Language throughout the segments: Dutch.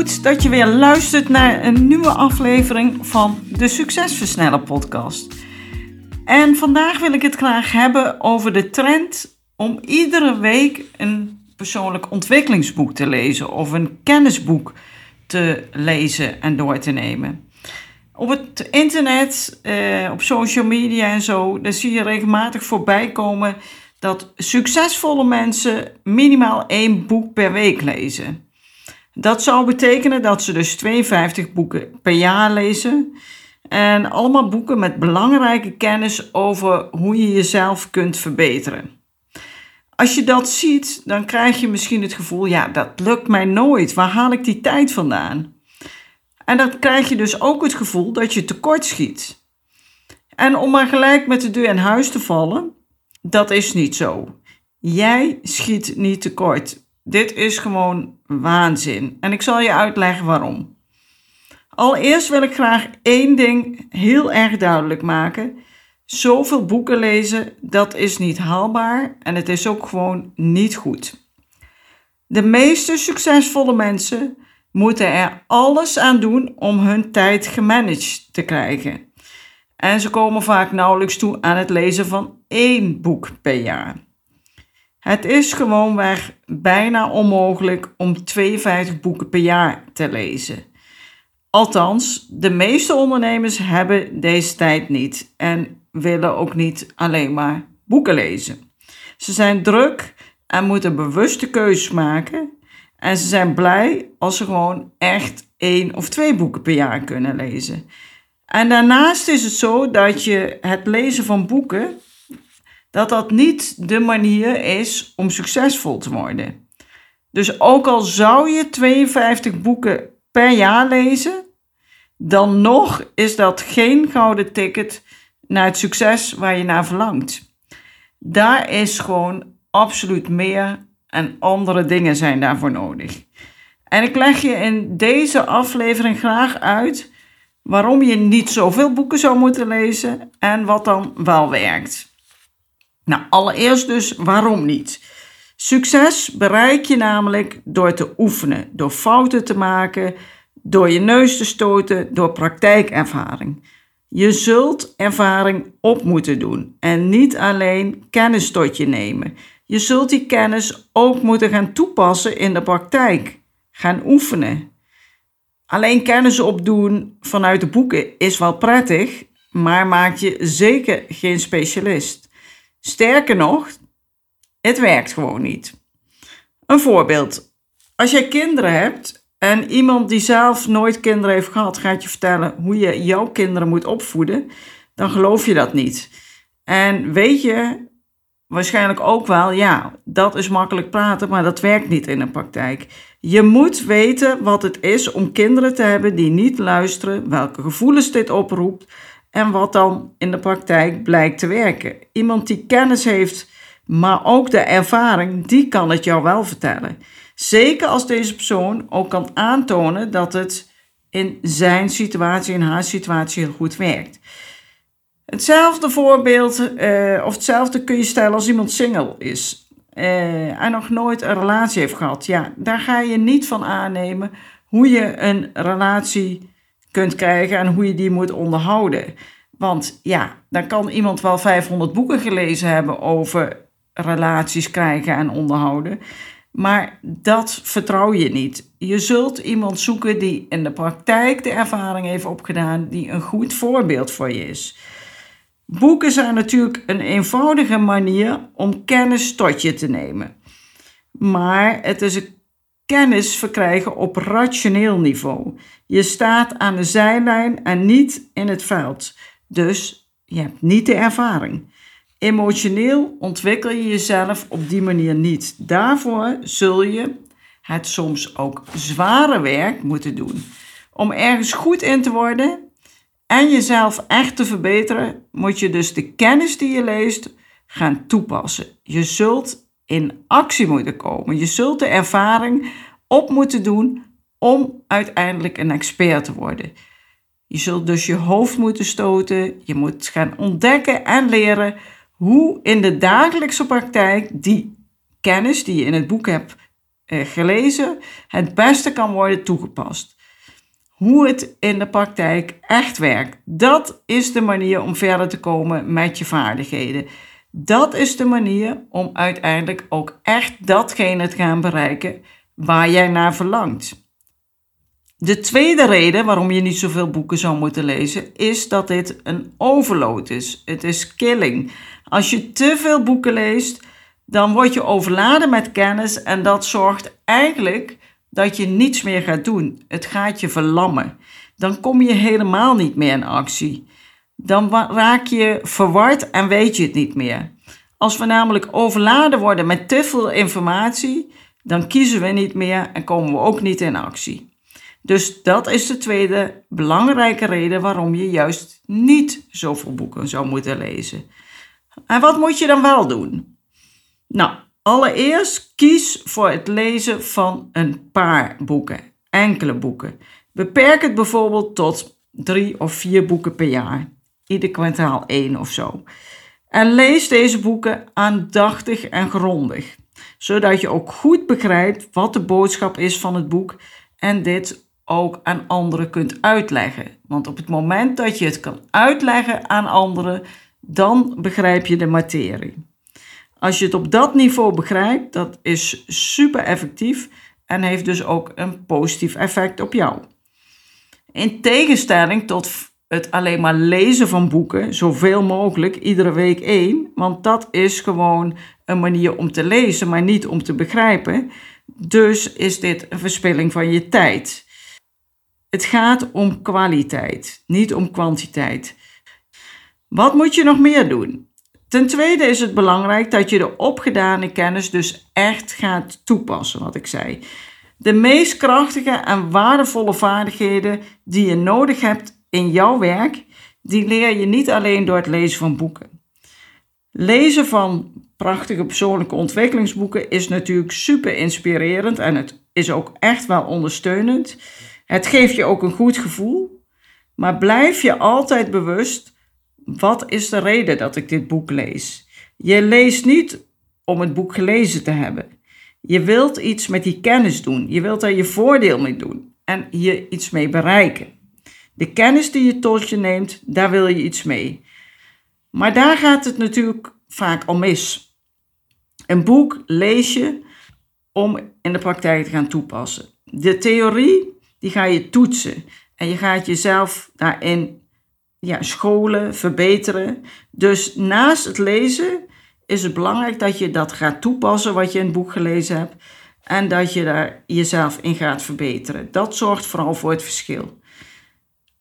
Goed dat je weer luistert naar een nieuwe aflevering van de Succesversneller podcast. En vandaag wil ik het graag hebben over de trend om iedere week een persoonlijk ontwikkelingsboek te lezen of een kennisboek te lezen en door te nemen. Op het internet, eh, op social media en zo, daar zie je regelmatig voorbij komen dat succesvolle mensen minimaal één boek per week lezen. Dat zou betekenen dat ze dus 52 boeken per jaar lezen. En allemaal boeken met belangrijke kennis over hoe je jezelf kunt verbeteren. Als je dat ziet, dan krijg je misschien het gevoel: ja, dat lukt mij nooit. Waar haal ik die tijd vandaan? En dan krijg je dus ook het gevoel dat je tekort schiet. En om maar gelijk met de deur in huis te vallen, dat is niet zo. Jij schiet niet tekort. Dit is gewoon waanzin. En ik zal je uitleggen waarom. Allereerst wil ik graag één ding heel erg duidelijk maken. Zoveel boeken lezen, dat is niet haalbaar en het is ook gewoon niet goed. De meeste succesvolle mensen moeten er alles aan doen om hun tijd gemanaged te krijgen. En ze komen vaak nauwelijks toe aan het lezen van één boek per jaar. Het is gewoonweg bijna onmogelijk om 52 boeken per jaar te lezen. Althans, de meeste ondernemers hebben deze tijd niet en willen ook niet alleen maar boeken lezen. Ze zijn druk en moeten bewuste keuzes maken en ze zijn blij als ze gewoon echt één of twee boeken per jaar kunnen lezen. En daarnaast is het zo dat je het lezen van boeken dat dat niet de manier is om succesvol te worden. Dus ook al zou je 52 boeken per jaar lezen, dan nog is dat geen gouden ticket naar het succes waar je naar verlangt. Daar is gewoon absoluut meer en andere dingen zijn daarvoor nodig. En ik leg je in deze aflevering graag uit waarom je niet zoveel boeken zou moeten lezen en wat dan wel werkt. Nou, allereerst dus waarom niet? Succes bereik je namelijk door te oefenen, door fouten te maken, door je neus te stoten, door praktijkervaring. Je zult ervaring op moeten doen en niet alleen kennis tot je nemen. Je zult die kennis ook moeten gaan toepassen in de praktijk, gaan oefenen. Alleen kennis opdoen vanuit de boeken is wel prettig, maar maakt je zeker geen specialist. Sterker nog, het werkt gewoon niet. Een voorbeeld. Als jij kinderen hebt en iemand die zelf nooit kinderen heeft gehad, gaat je vertellen hoe je jouw kinderen moet opvoeden, dan geloof je dat niet. En weet je waarschijnlijk ook wel, ja, dat is makkelijk praten, maar dat werkt niet in de praktijk. Je moet weten wat het is om kinderen te hebben die niet luisteren, welke gevoelens dit oproept en wat dan in de praktijk blijkt te werken. Iemand die kennis heeft, maar ook de ervaring, die kan het jou wel vertellen. Zeker als deze persoon ook kan aantonen dat het in zijn situatie, in haar situatie heel goed werkt. Hetzelfde voorbeeld, uh, of hetzelfde kun je stellen als iemand single is uh, en nog nooit een relatie heeft gehad. Ja, daar ga je niet van aannemen hoe je een relatie kunt krijgen en hoe je die moet onderhouden. Want ja, dan kan iemand wel 500 boeken gelezen hebben over relaties krijgen en onderhouden. Maar dat vertrouw je niet. Je zult iemand zoeken die in de praktijk de ervaring heeft opgedaan, die een goed voorbeeld voor je is. Boeken zijn natuurlijk een eenvoudige manier om kennis tot je te nemen. Maar het is een kennis verkrijgen op rationeel niveau. Je staat aan de zijlijn en niet in het veld. Dus je hebt niet de ervaring. Emotioneel ontwikkel je jezelf op die manier niet. Daarvoor zul je het soms ook zware werk moeten doen. Om ergens goed in te worden en jezelf echt te verbeteren, moet je dus de kennis die je leest gaan toepassen. Je zult in actie moeten komen. Je zult de ervaring op moeten doen om uiteindelijk een expert te worden. Je zult dus je hoofd moeten stoten. Je moet gaan ontdekken en leren hoe in de dagelijkse praktijk die kennis die je in het boek hebt eh, gelezen het beste kan worden toegepast. Hoe het in de praktijk echt werkt. Dat is de manier om verder te komen met je vaardigheden. Dat is de manier om uiteindelijk ook echt datgene te gaan bereiken waar jij naar verlangt. De tweede reden waarom je niet zoveel boeken zou moeten lezen, is dat dit een overload is. Het is killing. Als je te veel boeken leest, dan word je overladen met kennis en dat zorgt eigenlijk dat je niets meer gaat doen. Het gaat je verlammen. Dan kom je helemaal niet meer in actie. Dan raak je verward en weet je het niet meer. Als we namelijk overladen worden met te veel informatie, dan kiezen we niet meer en komen we ook niet in actie. Dus dat is de tweede belangrijke reden waarom je juist niet zoveel boeken zou moeten lezen. En wat moet je dan wel doen? Nou, allereerst kies voor het lezen van een paar boeken, enkele boeken. Beperk het bijvoorbeeld tot drie of vier boeken per jaar, ieder kwartaal één of zo. En lees deze boeken aandachtig en grondig, zodat je ook goed begrijpt wat de boodschap is van het boek en dit ook aan anderen kunt uitleggen. Want op het moment dat je het kan uitleggen aan anderen, dan begrijp je de materie. Als je het op dat niveau begrijpt, dat is super effectief en heeft dus ook een positief effect op jou. In tegenstelling tot het alleen maar lezen van boeken, zoveel mogelijk, iedere week één, want dat is gewoon een manier om te lezen, maar niet om te begrijpen. Dus is dit een verspilling van je tijd. Het gaat om kwaliteit, niet om kwantiteit. Wat moet je nog meer doen? Ten tweede is het belangrijk dat je de opgedane kennis dus echt gaat toepassen, wat ik zei. De meest krachtige en waardevolle vaardigheden die je nodig hebt in jouw werk, die leer je niet alleen door het lezen van boeken. Lezen van prachtige persoonlijke ontwikkelingsboeken is natuurlijk super inspirerend en het is ook echt wel ondersteunend. Het geeft je ook een goed gevoel, maar blijf je altijd bewust: wat is de reden dat ik dit boek lees? Je leest niet om het boek gelezen te hebben. Je wilt iets met die kennis doen. Je wilt daar je voordeel mee doen en hier iets mee bereiken. De kennis die je tot je neemt, daar wil je iets mee. Maar daar gaat het natuurlijk vaak al mis. Een boek lees je om in de praktijk te gaan toepassen. De theorie die ga je toetsen. En je gaat jezelf daarin ja, scholen, verbeteren. Dus naast het lezen is het belangrijk dat je dat gaat toepassen wat je in het boek gelezen hebt. En dat je daar jezelf in gaat verbeteren. Dat zorgt vooral voor het verschil.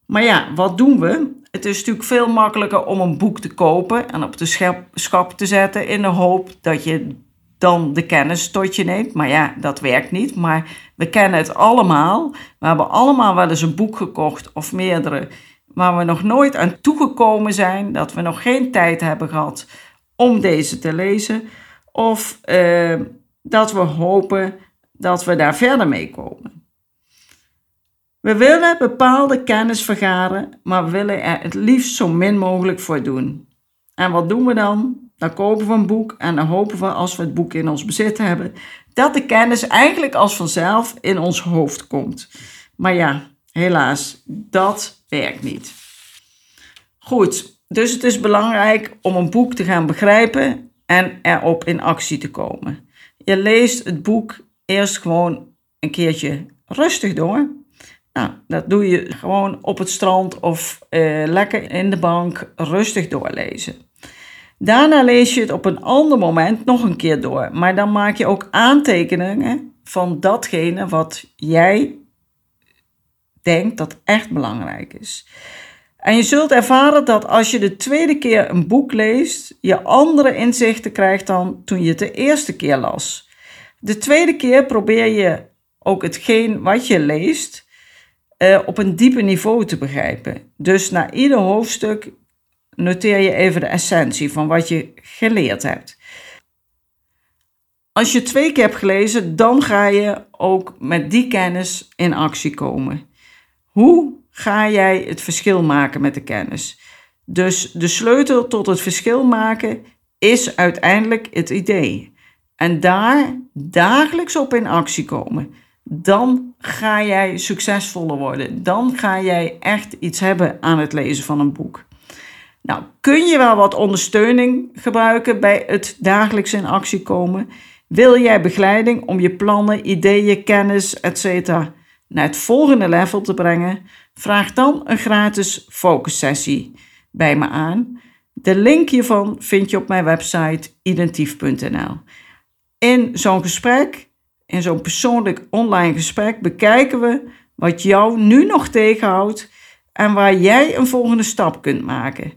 Maar ja, wat doen we? Het is natuurlijk veel makkelijker om een boek te kopen en op de schap te zetten in de hoop dat je dan de kennis tot je neemt. Maar ja, dat werkt niet. Maar we kennen het allemaal. We hebben allemaal wel eens een boek gekocht of meerdere, waar we nog nooit aan toegekomen zijn, dat we nog geen tijd hebben gehad om deze te lezen. Of uh, dat we hopen dat we daar verder mee komen. We willen bepaalde kennis vergaren, maar willen er het liefst zo min mogelijk voor doen. En wat doen we dan? Dan kopen we een boek en dan hopen we als we het boek in ons bezit hebben, dat de kennis eigenlijk als vanzelf in ons hoofd komt. Maar ja, helaas, dat werkt niet. Goed, dus het is belangrijk om een boek te gaan begrijpen en erop in actie te komen. Je leest het boek eerst gewoon een keertje rustig door. Nou, dat doe je gewoon op het strand of uh, lekker in de bank rustig doorlezen. Daarna lees je het op een ander moment nog een keer door, maar dan maak je ook aantekeningen van datgene wat jij denkt dat echt belangrijk is. En je zult ervaren dat als je de tweede keer een boek leest, je andere inzichten krijgt dan toen je het de eerste keer las. De tweede keer probeer je ook hetgeen wat je leest uh, op een dieper niveau te begrijpen. Dus na ieder hoofdstuk noteer je even de essentie van wat je geleerd hebt. Als je twee keer hebt gelezen, dan ga je ook met die kennis in actie komen. Hoe ga jij het verschil maken met de kennis? Dus de sleutel tot het verschil maken is uiteindelijk het idee. En daar dagelijks op in actie komen. Dan ga jij succesvoller worden. Dan ga jij echt iets hebben aan het lezen van een boek. Nou, kun je wel wat ondersteuning gebruiken bij het dagelijks in actie komen? Wil jij begeleiding om je plannen, ideeën, kennis, etc. naar het volgende level te brengen? Vraag dan een gratis focussessie bij me aan. De link hiervan vind je op mijn website identief.nl. In zo'n gesprek, in zo'n persoonlijk online gesprek, bekijken we wat jou nu nog tegenhoudt en waar jij een volgende stap kunt maken.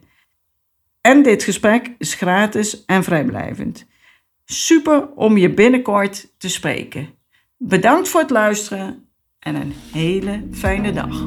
En dit gesprek is gratis en vrijblijvend. Super om je binnenkort te spreken. Bedankt voor het luisteren en een hele fijne dag.